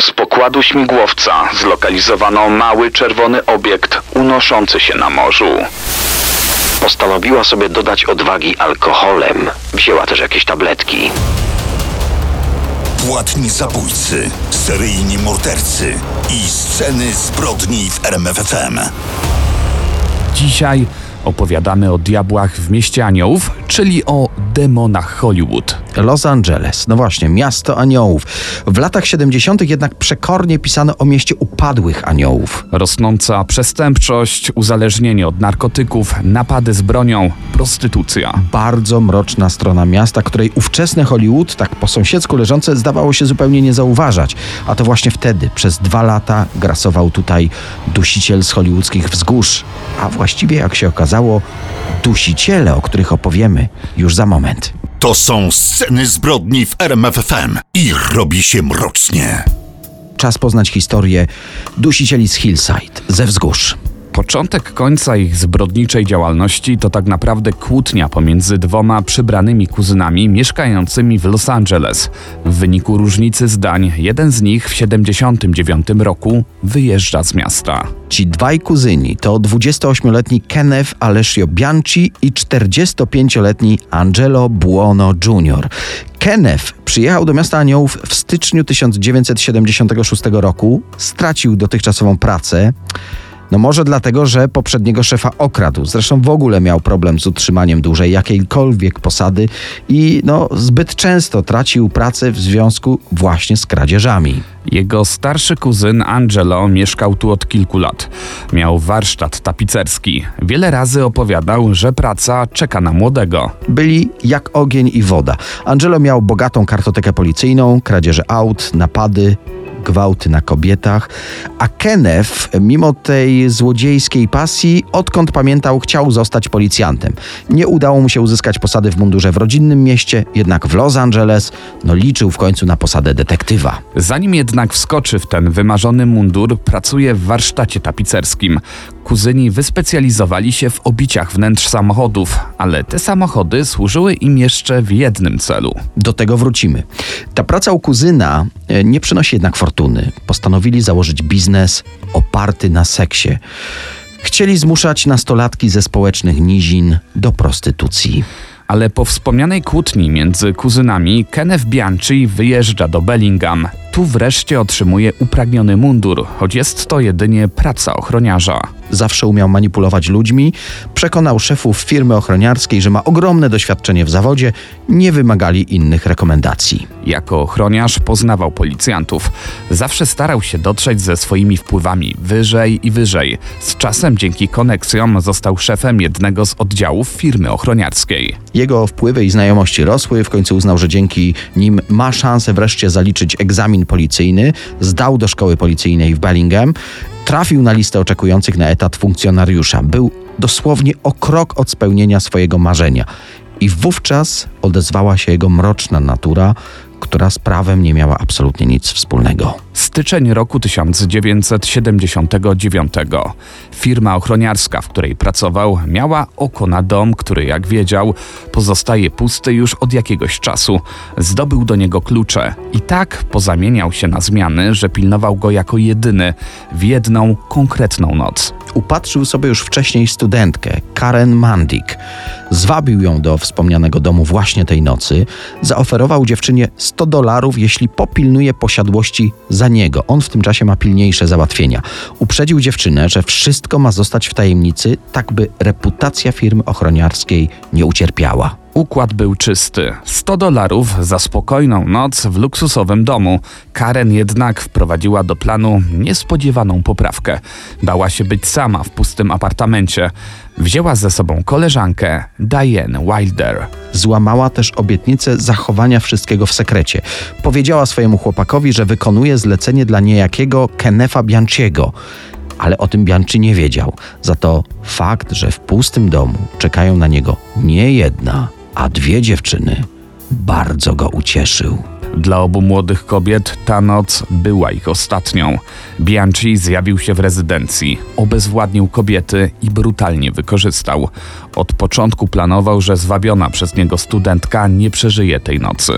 Z pokładu śmigłowca zlokalizowano mały czerwony obiekt unoszący się na morzu. Postanowiła sobie dodać odwagi alkoholem. Wzięła też jakieś tabletki. Płatni zabójcy, seryjni mordercy i sceny zbrodni w RMFFM. Dzisiaj opowiadamy o diabłach w mieście aniołów, czyli o demonach Hollywood. Los Angeles, no właśnie, miasto aniołów. W latach 70. jednak przekornie pisano o mieście upadłych aniołów. Rosnąca przestępczość, uzależnienie od narkotyków, napady z bronią, prostytucja. Bardzo mroczna strona miasta, której ówczesne Hollywood, tak po sąsiedzku leżące, zdawało się zupełnie nie zauważać. A to właśnie wtedy, przez dwa lata, grasował tutaj dusiciel z hollywoodzkich wzgórz. A właściwie, jak się okazało, dusiciele, o których opowiemy już za moment. To są sceny zbrodni w RMFFM i robi się mrocznie. Czas poznać historię dusicieli z Hillside, ze wzgórz. Początek końca ich zbrodniczej działalności to tak naprawdę kłótnia pomiędzy dwoma przybranymi kuzynami mieszkającymi w Los Angeles. W wyniku różnicy zdań, jeden z nich w 79 roku wyjeżdża z miasta. Ci dwaj kuzyni to 28-letni Kenneth Alessio Bianchi i 45-letni Angelo Buono Jr. Kenneth przyjechał do miasta Aniołów w styczniu 1976 roku, stracił dotychczasową pracę. No może dlatego, że poprzedniego szefa okradł. Zresztą w ogóle miał problem z utrzymaniem dłużej jakiejkolwiek posady i no zbyt często tracił pracę w związku właśnie z kradzieżami. Jego starszy kuzyn Angelo mieszkał tu od kilku lat. Miał warsztat tapicerski. Wiele razy opowiadał, że praca czeka na młodego. Byli jak ogień i woda. Angelo miał bogatą kartotekę policyjną, kradzieże aut, napady, gwałty na kobietach, a Kenneth, mimo tej złodziejskiej pasji, odkąd pamiętał, chciał zostać policjantem. Nie udało mu się uzyskać posady w mundurze w rodzinnym mieście, jednak w Los Angeles no, liczył w końcu na posadę detektywa. Zanim jednak wskoczy w ten wymarzony mundur, pracuje w warsztacie tapicerskim. Kuzyni wyspecjalizowali się w obiciach wnętrz samochodów, ale te samochody służyły im jeszcze w jednym celu. Do tego wrócimy. Ta praca u kuzyna e, nie przynosi jednak fortuny. Postanowili założyć biznes oparty na seksie. Chcieli zmuszać nastolatki ze społecznych nizin do prostytucji. Ale po wspomnianej kłótni między kuzynami, Kenneth Bianchi wyjeżdża do Bellingham. Tu wreszcie otrzymuje upragniony mundur, choć jest to jedynie praca ochroniarza. Zawsze umiał manipulować ludźmi, przekonał szefów firmy ochroniarskiej, że ma ogromne doświadczenie w zawodzie, nie wymagali innych rekomendacji. Jako ochroniarz poznawał policjantów. Zawsze starał się dotrzeć ze swoimi wpływami wyżej i wyżej. Z czasem dzięki koneksjom został szefem jednego z oddziałów firmy ochroniarskiej. Jego wpływy i znajomości rosły, w końcu uznał, że dzięki nim ma szansę wreszcie zaliczyć egzamin policyjny, zdał do szkoły policyjnej w Bellingham, trafił na listę oczekujących na etat funkcjonariusza. Był dosłownie o krok od spełnienia swojego marzenia. I wówczas odezwała się jego mroczna natura, która z prawem nie miała absolutnie nic wspólnego. Styczeń roku 1979. Firma ochroniarska, w której pracował, miała oko na dom, który, jak wiedział, pozostaje pusty już od jakiegoś czasu. Zdobył do niego klucze i tak pozamieniał się na zmiany, że pilnował go jako jedyny w jedną konkretną noc. Upatrzył sobie już wcześniej studentkę, Karen Mandik. Zwabił ją do wspomnianego domu właśnie tej nocy. Zaoferował dziewczynie 100 dolarów, jeśli popilnuje posiadłości za niego. On w tym czasie ma pilniejsze załatwienia. Uprzedził dziewczynę, że wszystko ma zostać w tajemnicy, tak by reputacja firmy ochroniarskiej nie ucierpiała. Układ był czysty. 100 dolarów za spokojną noc w luksusowym domu. Karen jednak wprowadziła do planu niespodziewaną poprawkę. Bała się być sama w pustym apartamencie. Wzięła ze sobą koleżankę Diane Wilder. Złamała też obietnicę zachowania wszystkiego w sekrecie. Powiedziała swojemu chłopakowi, że wykonuje zlecenie dla niejakiego Kenefa Bianciego. Ale o tym Bianchi nie wiedział. Za to fakt, że w pustym domu czekają na niego nie jedna, a dwie dziewczyny, bardzo go ucieszył. Dla obu młodych kobiet ta noc była ich ostatnią. Bianchi zjawił się w rezydencji, obezwładnił kobiety i brutalnie wykorzystał. Od początku planował, że zwabiona przez niego studentka nie przeżyje tej nocy.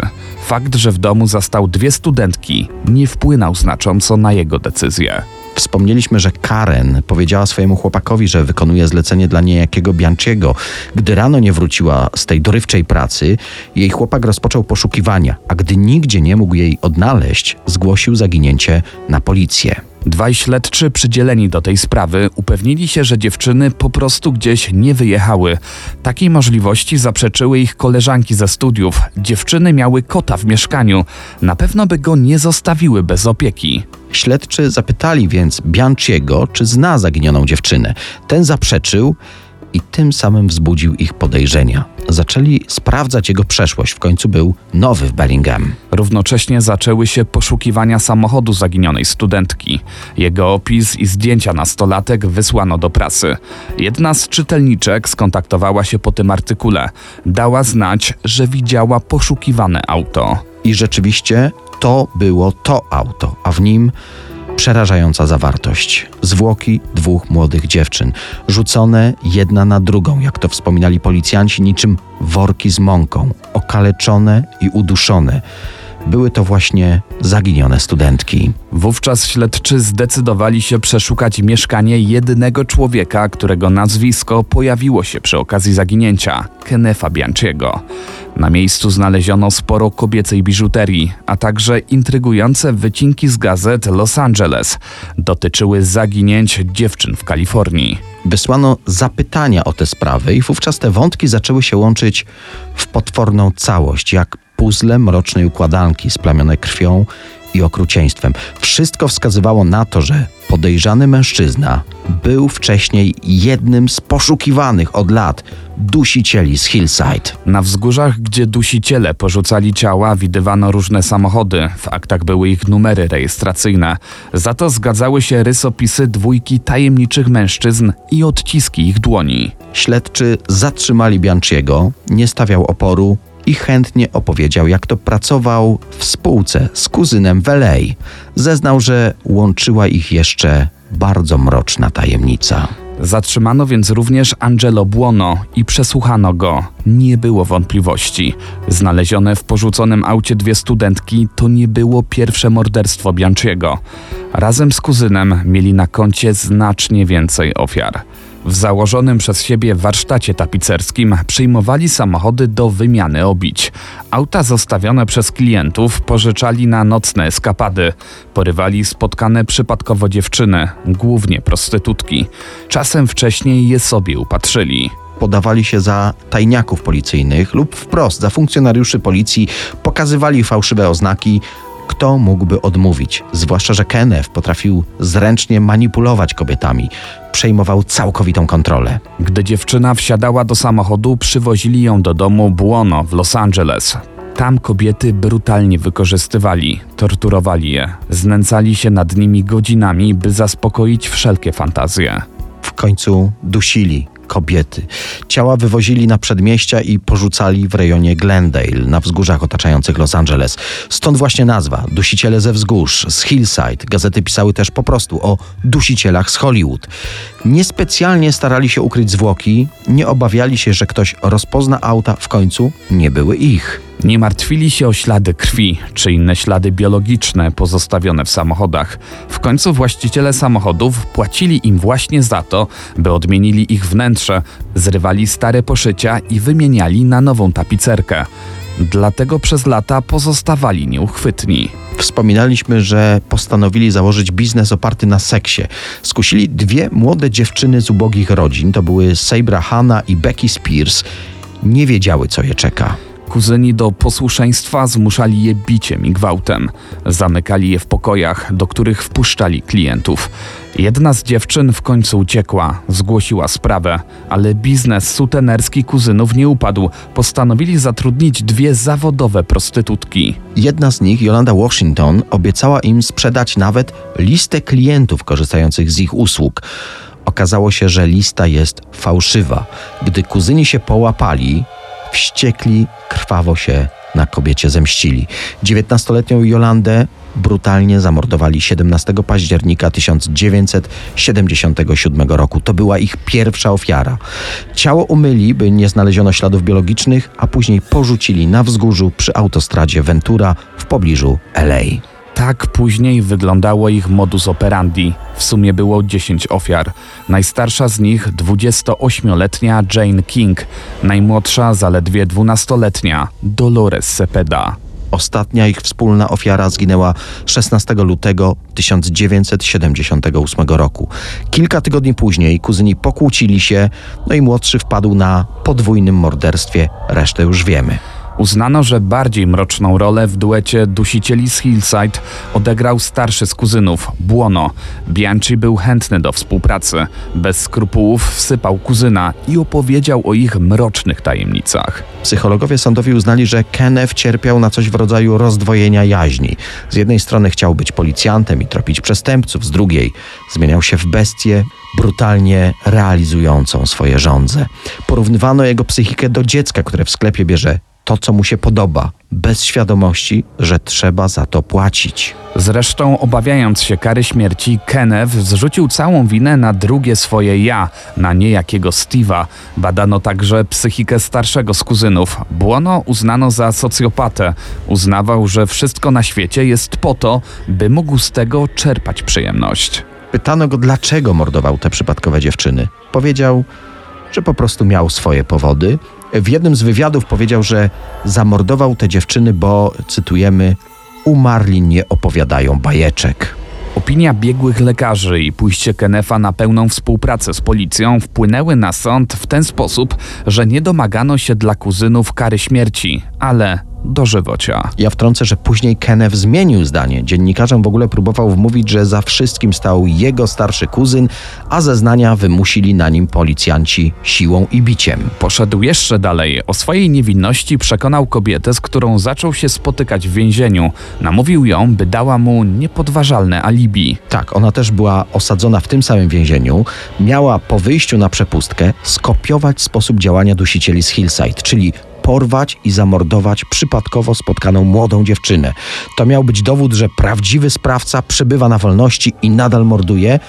Fakt, że w domu zastał dwie studentki, nie wpłynął znacząco na jego decyzję. Wspomnieliśmy, że Karen powiedziała swojemu chłopakowi, że wykonuje zlecenie dla niejakiego Bianciego. Gdy rano nie wróciła z tej dorywczej pracy, jej chłopak rozpoczął poszukiwania, a gdy nigdzie nie mógł jej odnaleźć, zgłosił zaginięcie na policję. Dwaj śledczy przydzieleni do tej sprawy upewnili się, że dziewczyny po prostu gdzieś nie wyjechały. Takiej możliwości zaprzeczyły ich koleżanki ze studiów. Dziewczyny miały kota w mieszkaniu. Na pewno by go nie zostawiły bez opieki. Śledczy zapytali więc Bianciego, czy zna zaginioną dziewczynę. Ten zaprzeczył i tym samym wzbudził ich podejrzenia. Zaczęli sprawdzać jego przeszłość. W końcu był nowy w Bellingham. Równocześnie zaczęły się poszukiwania samochodu zaginionej studentki. Jego opis i zdjęcia nastolatek wysłano do prasy. Jedna z czytelniczek skontaktowała się po tym artykule. Dała znać, że widziała poszukiwane auto. I rzeczywiście to było to auto, a w nim przerażająca zawartość. Zwłoki dwóch młodych dziewczyn, rzucone jedna na drugą, jak to wspominali policjanci, niczym worki z mąką, okaleczone i uduszone. Były to właśnie zaginione studentki. Wówczas śledczy zdecydowali się przeszukać mieszkanie jedynego człowieka, którego nazwisko pojawiło się przy okazji zaginięcia Kenefa Bianciego. Na miejscu znaleziono sporo kobiecej biżuterii, a także intrygujące wycinki z gazet Los Angeles. Dotyczyły zaginięć dziewczyn w Kalifornii. Wysłano zapytania o te sprawy, i wówczas te wątki zaczęły się łączyć w potworną całość, jak puzzle mrocznej układanki splamione krwią i okrucieństwem. Wszystko wskazywało na to, że podejrzany mężczyzna był wcześniej jednym z poszukiwanych od lat dusicieli z Hillside. Na wzgórzach, gdzie dusiciele porzucali ciała, widywano różne samochody. W aktach były ich numery rejestracyjne. Za to zgadzały się rysopisy dwójki tajemniczych mężczyzn i odciski ich dłoni. Śledczy zatrzymali Bianciego, nie stawiał oporu i chętnie opowiedział, jak to pracował w spółce z kuzynem w LA. Zeznał, że łączyła ich jeszcze bardzo mroczna tajemnica. Zatrzymano więc również Angelo Buono i przesłuchano go. Nie było wątpliwości. Znalezione w porzuconym aucie dwie studentki to nie było pierwsze morderstwo Bianciego. Razem z kuzynem mieli na koncie znacznie więcej ofiar. W założonym przez siebie warsztacie tapicerskim przyjmowali samochody do wymiany obić. Auta zostawione przez klientów pożyczali na nocne eskapady. Porywali spotkane przypadkowo dziewczyny, głównie prostytutki. Czasem wcześniej je sobie upatrzyli podawali się za tajniaków policyjnych lub wprost za funkcjonariuszy policji, pokazywali fałszywe oznaki. Kto mógłby odmówić? Zwłaszcza, że Kenneth potrafił zręcznie manipulować kobietami, przejmował całkowitą kontrolę. Gdy dziewczyna wsiadała do samochodu, przywozili ją do domu Buono w Los Angeles. Tam kobiety brutalnie wykorzystywali, torturowali je, znęcali się nad nimi godzinami, by zaspokoić wszelkie fantazje. W końcu dusili kobiety. Ciała wywozili na przedmieścia i porzucali w rejonie Glendale, na wzgórzach otaczających Los Angeles. Stąd właśnie nazwa Dusiciele ze wzgórz, z Hillside. Gazety pisały też po prostu o dusicielach z Hollywood. Niespecjalnie starali się ukryć zwłoki, nie obawiali się, że ktoś rozpozna auta, w końcu nie były ich. Nie martwili się o ślady krwi czy inne ślady biologiczne pozostawione w samochodach. W końcu właściciele samochodów płacili im właśnie za to, by odmienili ich wnętrze, zrywali stare poszycia i wymieniali na nową tapicerkę. Dlatego przez lata pozostawali nieuchwytni. Wspominaliśmy, że postanowili założyć biznes oparty na seksie. Skusili dwie młode dziewczyny z ubogich rodzin, to były Sabra Hanna i Becky Spears. Nie wiedziały, co je czeka. Kuzyni do posłuszeństwa zmuszali je biciem i gwałtem. Zamykali je w pokojach, do których wpuszczali klientów. Jedna z dziewczyn w końcu uciekła, zgłosiła sprawę, ale biznes sutenerski kuzynów nie upadł. Postanowili zatrudnić dwie zawodowe prostytutki. Jedna z nich, Yolanda Washington, obiecała im sprzedać nawet listę klientów korzystających z ich usług. Okazało się, że lista jest fałszywa. Gdy kuzyni się połapali, wściekli krwawo się na kobiecie zemścili. 19-letnią Jolandę brutalnie zamordowali 17 października 1977 roku. To była ich pierwsza ofiara. Ciało umyli, by nie znaleziono śladów biologicznych, a później porzucili na wzgórzu przy autostradzie Ventura w pobliżu LA. Tak później wyglądało ich modus operandi. W sumie było 10 ofiar. Najstarsza z nich 28-letnia Jane King, najmłodsza zaledwie 12-letnia Dolores Cepeda. Ostatnia ich wspólna ofiara zginęła 16 lutego 1978 roku. Kilka tygodni później kuzyni pokłócili się, no i młodszy wpadł na podwójnym morderstwie, resztę już wiemy. Uznano, że bardziej mroczną rolę w duecie dusicieli z Hillside odegrał starszy z kuzynów, Buono. Bianchi był chętny do współpracy. Bez skrupułów wsypał kuzyna i opowiedział o ich mrocznych tajemnicach. Psychologowie sądowi uznali, że Kenneth cierpiał na coś w rodzaju rozdwojenia jaźni. Z jednej strony chciał być policjantem i tropić przestępców, z drugiej zmieniał się w bestię, brutalnie realizującą swoje żądze. Porównywano jego psychikę do dziecka, które w sklepie bierze to, co mu się podoba, bez świadomości, że trzeba za to płacić. Zresztą, obawiając się kary śmierci, Kenneth zrzucił całą winę na drugie swoje ja, na niejakiego Steve'a. Badano także psychikę starszego z kuzynów. Błono uznano za socjopatę. Uznawał, że wszystko na świecie jest po to, by mógł z tego czerpać przyjemność. Pytano go, dlaczego mordował te przypadkowe dziewczyny. Powiedział, że po prostu miał swoje powody. W jednym z wywiadów powiedział, że zamordował te dziewczyny, bo, cytujemy, umarli nie opowiadają bajeczek. Opinia biegłych lekarzy i pójście Kenefa na pełną współpracę z policją wpłynęły na sąd w ten sposób, że nie domagano się dla kuzynów kary śmierci, ale dożywocia. Ja wtrącę, że później Kenneth zmienił zdanie. Dziennikarzom w ogóle próbował wmówić, że za wszystkim stał jego starszy kuzyn, a zeznania wymusili na nim policjanci siłą i biciem. Poszedł jeszcze dalej. O swojej niewinności przekonał kobietę, z którą zaczął się spotykać w więzieniu. Namówił ją, by dała mu niepodważalne alibi. Tak, ona też była osadzona w tym samym więzieniu. Miała po wyjściu na przepustkę skopiować sposób działania dusicieli z Hillside, czyli porwać i zamordować przypadkowo spotkaną młodą dziewczynę. To miał być dowód, że prawdziwy sprawca przebywa na wolności i nadal morduje,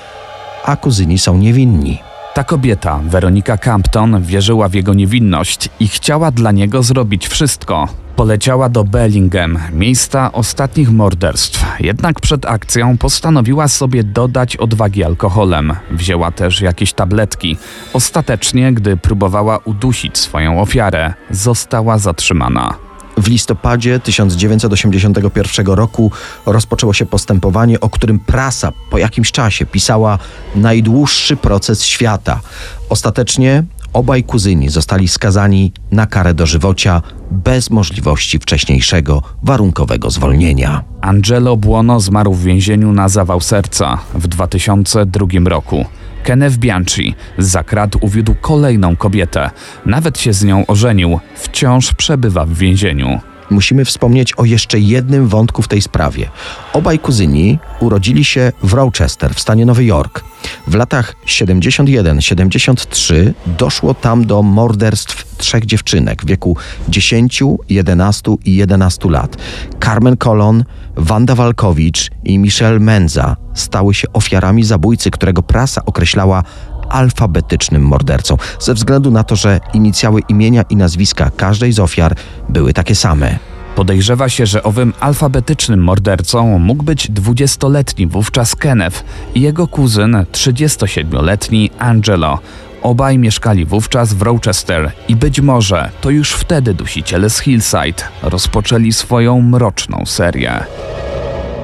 a kuzyni są niewinni. Ta kobieta, Weronika Campton, wierzyła w jego niewinność i chciała dla niego zrobić wszystko. Poleciała do Bellingham, miejsca ostatnich morderstw. Jednak przed akcją postanowiła sobie dodać odwagi alkoholem. Wzięła też jakieś tabletki. Ostatecznie, gdy próbowała udusić swoją ofiarę, została zatrzymana. W listopadzie 1981 roku rozpoczęło się postępowanie, o którym prasa po jakimś czasie pisała najdłuższy proces świata. Ostatecznie obaj kuzyni zostali skazani na karę dożywocia bez możliwości wcześniejszego warunkowego zwolnienia. Angelo Buono zmarł w więzieniu na zawał serca w 2002 roku. Kenneth Bianchi za krat uwiódł kolejną kobietę. Nawet się z nią ożenił. Wciąż przebywa w więzieniu. Musimy wspomnieć o jeszcze jednym wątku w tej sprawie. Obaj kuzyni urodzili się w Rochester w stanie Nowy Jork. W latach 71-73 doszło tam do morderstw trzech dziewczynek w wieku 10, 11 i 11 lat. Carmen Colon, Wanda Walkowicz i Michelle Menza stały się ofiarami zabójcy, którego prasa określała alfabetycznym mordercą, ze względu na to, że inicjały imienia i nazwiska każdej z ofiar były takie same. Podejrzewa się, że owym alfabetycznym mordercą mógł być 20-letni wówczas Kenneth i jego kuzyn 37-letni Angelo. Obaj mieszkali wówczas w Rochester i być może to już wtedy dusiciele z Hillside rozpoczęli swoją mroczną serię.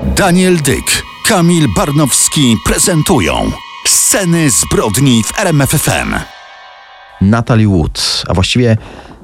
Daniel Dyk, Kamil Barnowski prezentują Sceny zbrodni w RMFFM. Natalie Wood, a właściwie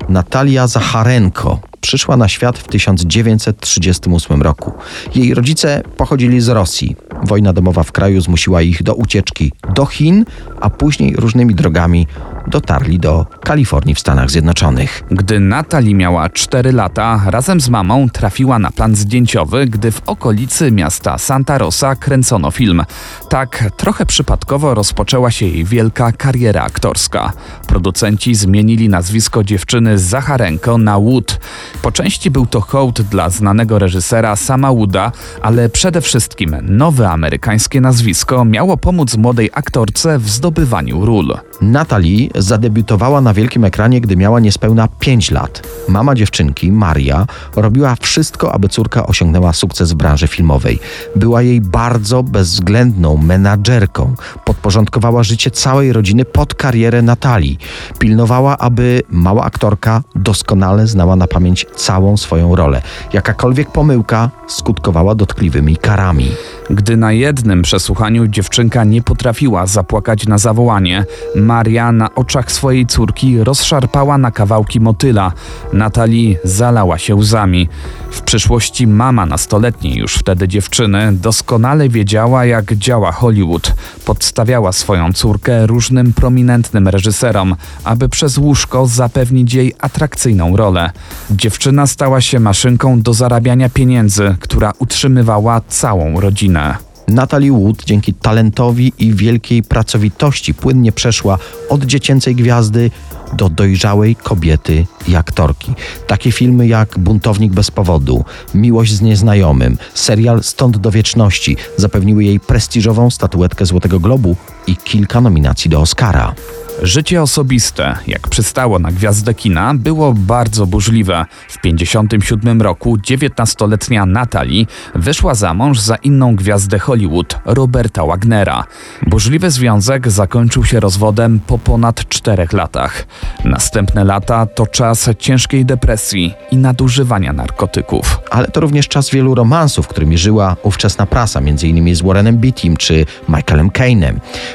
Natalia Zacharenko, przyszła na świat w 1938 roku. Jej rodzice pochodzili z Rosji. Wojna domowa w kraju zmusiła ich do ucieczki do Chin, a później różnymi drogami dotarli do Kalifornii w Stanach Zjednoczonych. Gdy Natalie miała 4 lata, razem z mamą trafiła na plan zdjęciowy, gdy w okolicy miasta Santa Rosa kręcono film. Tak trochę przypadkowo rozpoczęła się jej wielka kariera aktorska. Producenci zmienili nazwisko dziewczyny z Zacharenko na Wood. Po części był to hołd dla znanego reżysera Sama Wooda, ale przede wszystkim nowe amerykańskie nazwisko miało pomóc młodej aktorce w zdobywaniu ról. Natalie zadebiutowała na wielkim ekranie, gdy miała niespełna 5 lat. Mama dziewczynki, Maria, robiła wszystko, aby córka osiągnęła sukces w branży filmowej. Była jej bardzo bezwzględną menadżerką. Podporządkowała życie całej rodziny pod karierę Natalii. Pilnowała, aby mała aktorka doskonale znała na pamięć całą swoją rolę. Jakakolwiek pomyłka skutkowała dotkliwymi karami. Gdy na jednym przesłuchaniu dziewczynka nie potrafiła zapłakać na zawołanie, Maria na oczach swojej córki rozszarpała na kawałki motyla. Natalie zalała się łzami. W przyszłości mama nastoletniej już wtedy dziewczyny doskonale wiedziała, jak działa Hollywood. Podstawiała swoją córkę różnym prominentnym reżyserom, aby przez łóżko zapewnić jej atrakcyjną rolę. Dziewczyna stała się maszynką do zarabiania pieniędzy, która utrzymywała całą rodzinę. Natalie Wood dzięki talentowi i wielkiej pracowitości płynnie przeszła od dziecięcej gwiazdy do dojrzałej kobiety i aktorki. Takie filmy jak Buntownik bez powodu, Miłość z nieznajomym, serial Stąd do wieczności zapewniły jej prestiżową statuetkę Złotego Globu i kilka nominacji do Oscara. Życie osobiste, jak przystało na gwiazdę kina, było bardzo burzliwe. W 1957 roku 19-letnia Natalie wyszła za mąż za inną gwiazdę Hollywood, Roberta Wagnera. Burzliwy związek zakończył się rozwodem po ponad czterech latach. Następne lata to czas ciężkiej depresji i nadużywania narkotyków. Ale to również czas wielu romansów, którymi żyła ówczesna prasa, m.in. z Warrenem Beattym czy Michaelem Caine'em.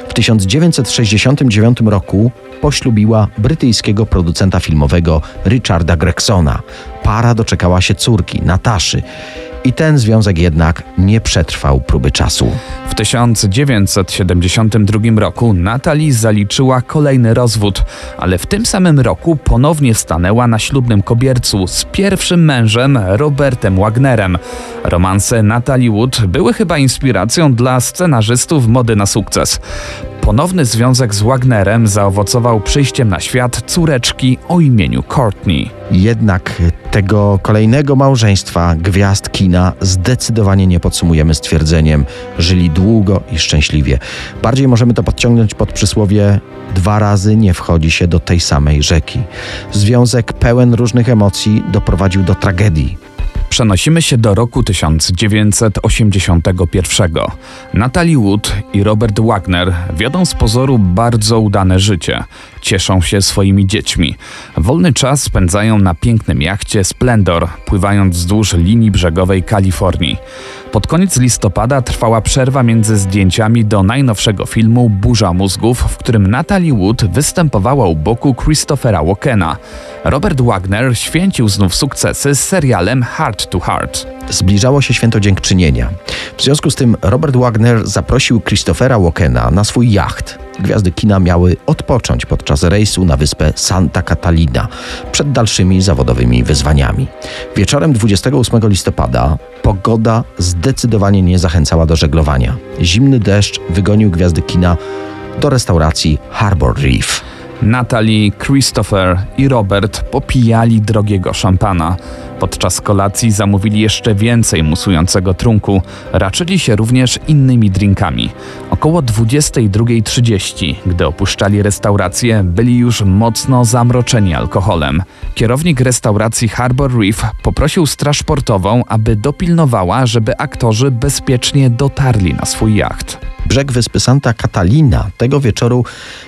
W 1969 roku poślubiła brytyjskiego producenta filmowego Richarda Gregsona. Para doczekała się córki, Nataszy. I ten związek jednak nie przetrwał próby czasu. W 1972 roku Natalie zaliczyła kolejny rozwód, ale w tym samym roku ponownie stanęła na ślubnym kobiercu z pierwszym mężem Robertem Wagnerem. Romanse Natalie Wood były chyba inspiracją dla scenarzystów mody na sukces. Ponowny związek z Wagnerem zaowocował przyjściem na świat córeczki o imieniu Courtney. Jednak tego kolejnego małżeństwa gwiazd kina zdecydowanie nie podsumujemy stwierdzeniem żyli długo i szczęśliwie. Bardziej możemy to podciągnąć pod przysłowie dwa razy nie wchodzi się do tej samej rzeki. Związek pełen różnych emocji doprowadził do tragedii. Przenosimy się do roku 1981. Natalie Wood i Robert Wagner wiodą z pozoru bardzo udane życie. Cieszą się swoimi dziećmi. Wolny czas spędzają na pięknym jachcie Splendor, pływając wzdłuż linii brzegowej Kalifornii. Pod koniec listopada trwała przerwa między zdjęciami do najnowszego filmu Burza Mózgów, w którym Natalie Wood występowała u boku Christophera Walkena. Robert Wagner święcił znów sukcesy z serialem Heart to Heart. Zbliżało się święto dziękczynienia. W związku z tym Robert Wagner zaprosił Christophera Walkena na swój jacht. Gwiazdy kina miały odpocząć podczas rejsu na wyspę Santa Catalina przed dalszymi zawodowymi wyzwaniami. Wieczorem 28 listopada pogoda zdecydowanie nie zachęcała do żeglowania. Zimny deszcz wygonił gwiazdy kina do restauracji Harbor Reef. Natalie, Christopher i Robert popijali drogiego szampana. Podczas kolacji zamówili jeszcze więcej musującego trunku. Raczyli się również innymi drinkami. Około 22.30, gdy opuszczali restaurację, byli już mocno zamroczeni alkoholem. Kierownik restauracji Harbor Reef poprosił straż portową, aby dopilnowała, żeby aktorzy bezpiecznie dotarli na swój jacht. Brzeg wyspy Santa Catalina tego wieczoru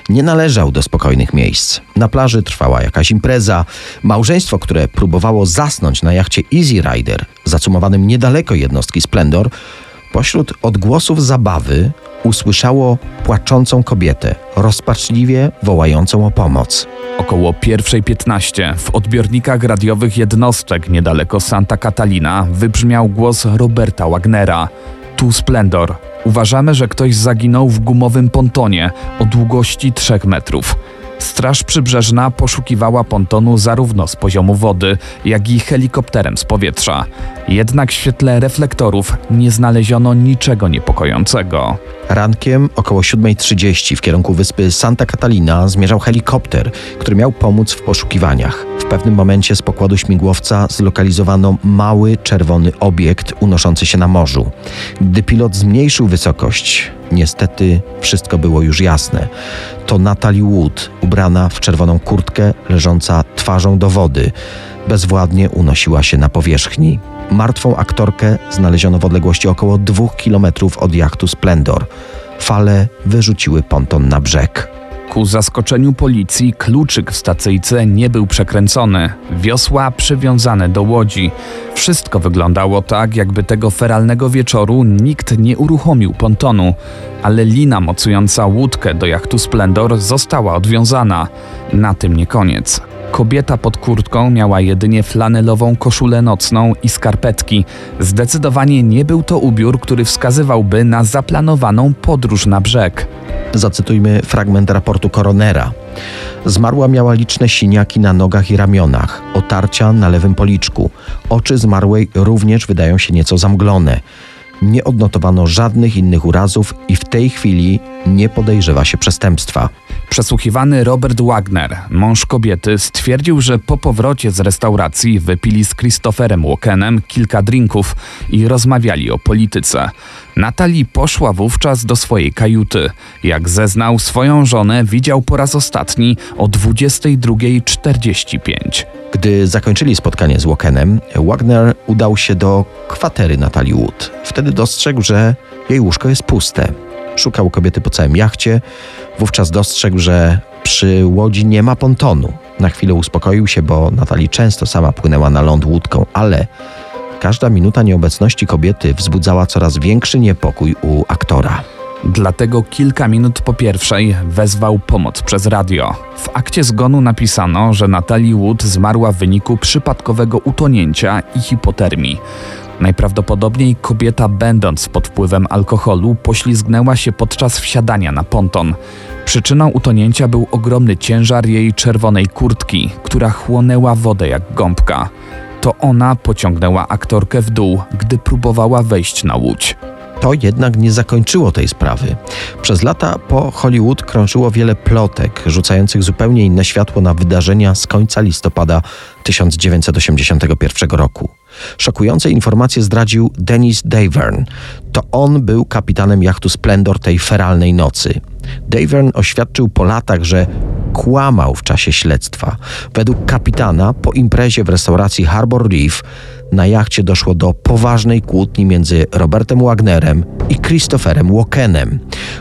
nie należał do spokojnych miejsc. Na plaży trwała jakaś impreza. Małżeństwo, które próbowało zasnąć na jachcie Easy Rider, zacumowanym niedaleko jednostki Splendor, pośród odgłosów zabawy usłyszało płaczącą kobietę, rozpaczliwie wołającą o pomoc. Około 1.15 w odbiornikach radiowych jednostek niedaleko Santa Catalina wybrzmiał głos Roberta Wagnera. Tu Splendor. Uważamy, że ktoś zaginął w gumowym pontonie o długości 3 metrów. Straż Przybrzeżna poszukiwała pontonu zarówno z poziomu wody, jak i helikopterem z powietrza. Jednak w świetle reflektorów nie znaleziono niczego niepokojącego. Rankiem około 7.30 w kierunku wyspy Santa Catalina zmierzał helikopter, który miał pomóc w poszukiwaniach. W pewnym momencie z pokładu śmigłowca zlokalizowano mały czerwony obiekt unoszący się na morzu. Gdy pilot zmniejszył wysokość, niestety wszystko było już jasne. To Natalie Wood, ubrana w czerwoną kurtkę, leżąca twarzą do wody, bezwładnie unosiła się na powierzchni. Martwą aktorkę znaleziono w odległości około dwóch kilometrów od jachtu Splendor. Fale wyrzuciły ponton na brzeg. Ku zaskoczeniu policji kluczyk w stacyjce nie był przekręcony, wiosła przywiązane do łodzi. Wszystko wyglądało tak, jakby tego feralnego wieczoru nikt nie uruchomił pontonu, ale lina mocująca łódkę do jachtu Splendor została odwiązana. Na tym nie koniec. Kobieta pod kurtką miała jedynie flanelową koszulę nocną i skarpetki. Zdecydowanie nie był to ubiór, który wskazywałby na zaplanowaną podróż na brzeg. Zacytujmy fragment raportu koronera. Zmarła miała liczne siniaki na nogach i ramionach, otarcia na lewym policzku. Oczy zmarłej również wydają się nieco zamglone. Nie odnotowano żadnych innych urazów i w tej chwili nie podejrzewa się przestępstwa. Przesłuchiwany Robert Wagner, mąż kobiety, stwierdził, że po powrocie z restauracji wypili z Christopherem Walkenem kilka drinków i rozmawiali o polityce. Natalie poszła wówczas do swojej kajuty. Jak zeznał, swoją żonę widział po raz ostatni o 22.45. Gdy zakończyli spotkanie z Walkenem, Wagner udał się do kwatery Natalii Wood. Wtedy dostrzegł, że jej łóżko jest puste. Szukał kobiety po całym jachcie. Wówczas dostrzegł, że przy łodzi nie ma pontonu. Na chwilę uspokoił się, bo Natalii często sama płynęła na ląd łódką, ale każda minuta nieobecności kobiety wzbudzała coraz większy niepokój u aktora. Dlatego kilka minut po pierwszej wezwał pomoc przez radio. W akcie zgonu napisano, że Natalie Wood zmarła w wyniku przypadkowego utonięcia i hipotermii. Najprawdopodobniej kobieta, będąc pod wpływem alkoholu, poślizgnęła się podczas wsiadania na ponton. Przyczyną utonięcia był ogromny ciężar jej czerwonej kurtki, która chłonęła wodę jak gąbka. To ona pociągnęła aktorkę w dół, gdy próbowała wejść na łódź. To jednak nie zakończyło tej sprawy. Przez lata po Hollywood krążyło wiele plotek, rzucających zupełnie inne światło na wydarzenia z końca listopada 1981 roku. Szokujące informacje zdradził Dennis Davern. To on był kapitanem jachtu Splendor tej feralnej nocy. Davern oświadczył po latach, że kłamał w czasie śledztwa. Według kapitana po imprezie w restauracji Harbor Reef na jachcie doszło do poważnej kłótni między Robertem Wagnerem i Christopherem Walkenem.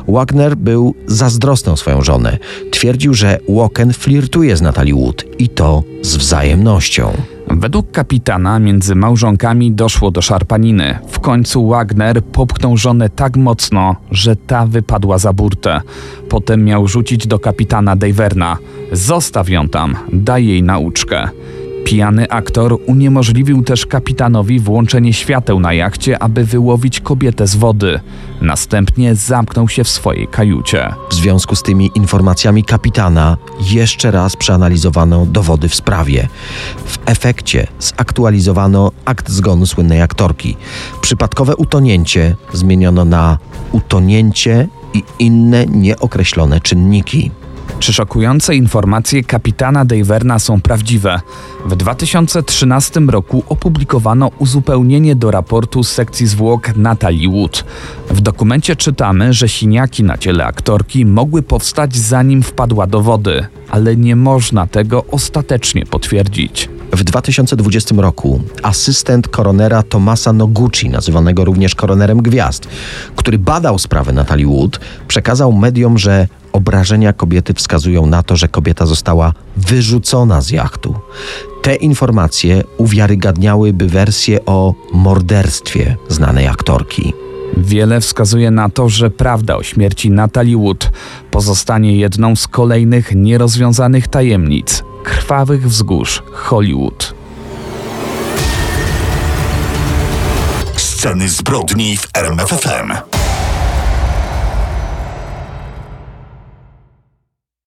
Wagner był zazdrosny o swoją żonę. Twierdził, że Walken flirtuje z Natalie Wood i to z wzajemnością. Według kapitana między małżonkami doszło do szarpaniny. W końcu Wagner popchnął żonę tak mocno, że ta wypadła za burtę. Potem miał rzucić do kapitana Daverna. Zostaw ją tam, daj jej nauczkę. Pijany aktor uniemożliwił też kapitanowi włączenie świateł na jachcie, aby wyłowić kobietę z wody. Następnie zamknął się w swojej kajucie. W związku z tymi informacjami kapitana jeszcze raz przeanalizowano dowody w sprawie. W efekcie zaktualizowano akt zgonu słynnej aktorki. Przypadkowe utonięcie zmieniono na utonięcie i inne nieokreślone czynniki. Czy szokujące informacje kapitana Daverna są prawdziwe? W 2013 roku opublikowano uzupełnienie do raportu z sekcji zwłok Natalie Wood. W dokumencie czytamy, że siniaki na ciele aktorki mogły powstać zanim wpadła do wody, ale nie można tego ostatecznie potwierdzić. W 2020 roku asystent koronera Tomasa Noguchi, nazywanego również koronerem gwiazd, który badał sprawę Natalie Wood, przekazał mediom, że obrażenia kobiety wskazują na to, że kobieta została wyrzucona z jachtu. Te informacje uwiarygadniałyby wersję o morderstwie znanej aktorki. Wiele wskazuje na to, że prawda o śmierci Natalie Wood pozostanie jedną z kolejnych nierozwiązanych tajemnic krwawych wzgórz Hollywood. Sceny zbrodni w RMFFM.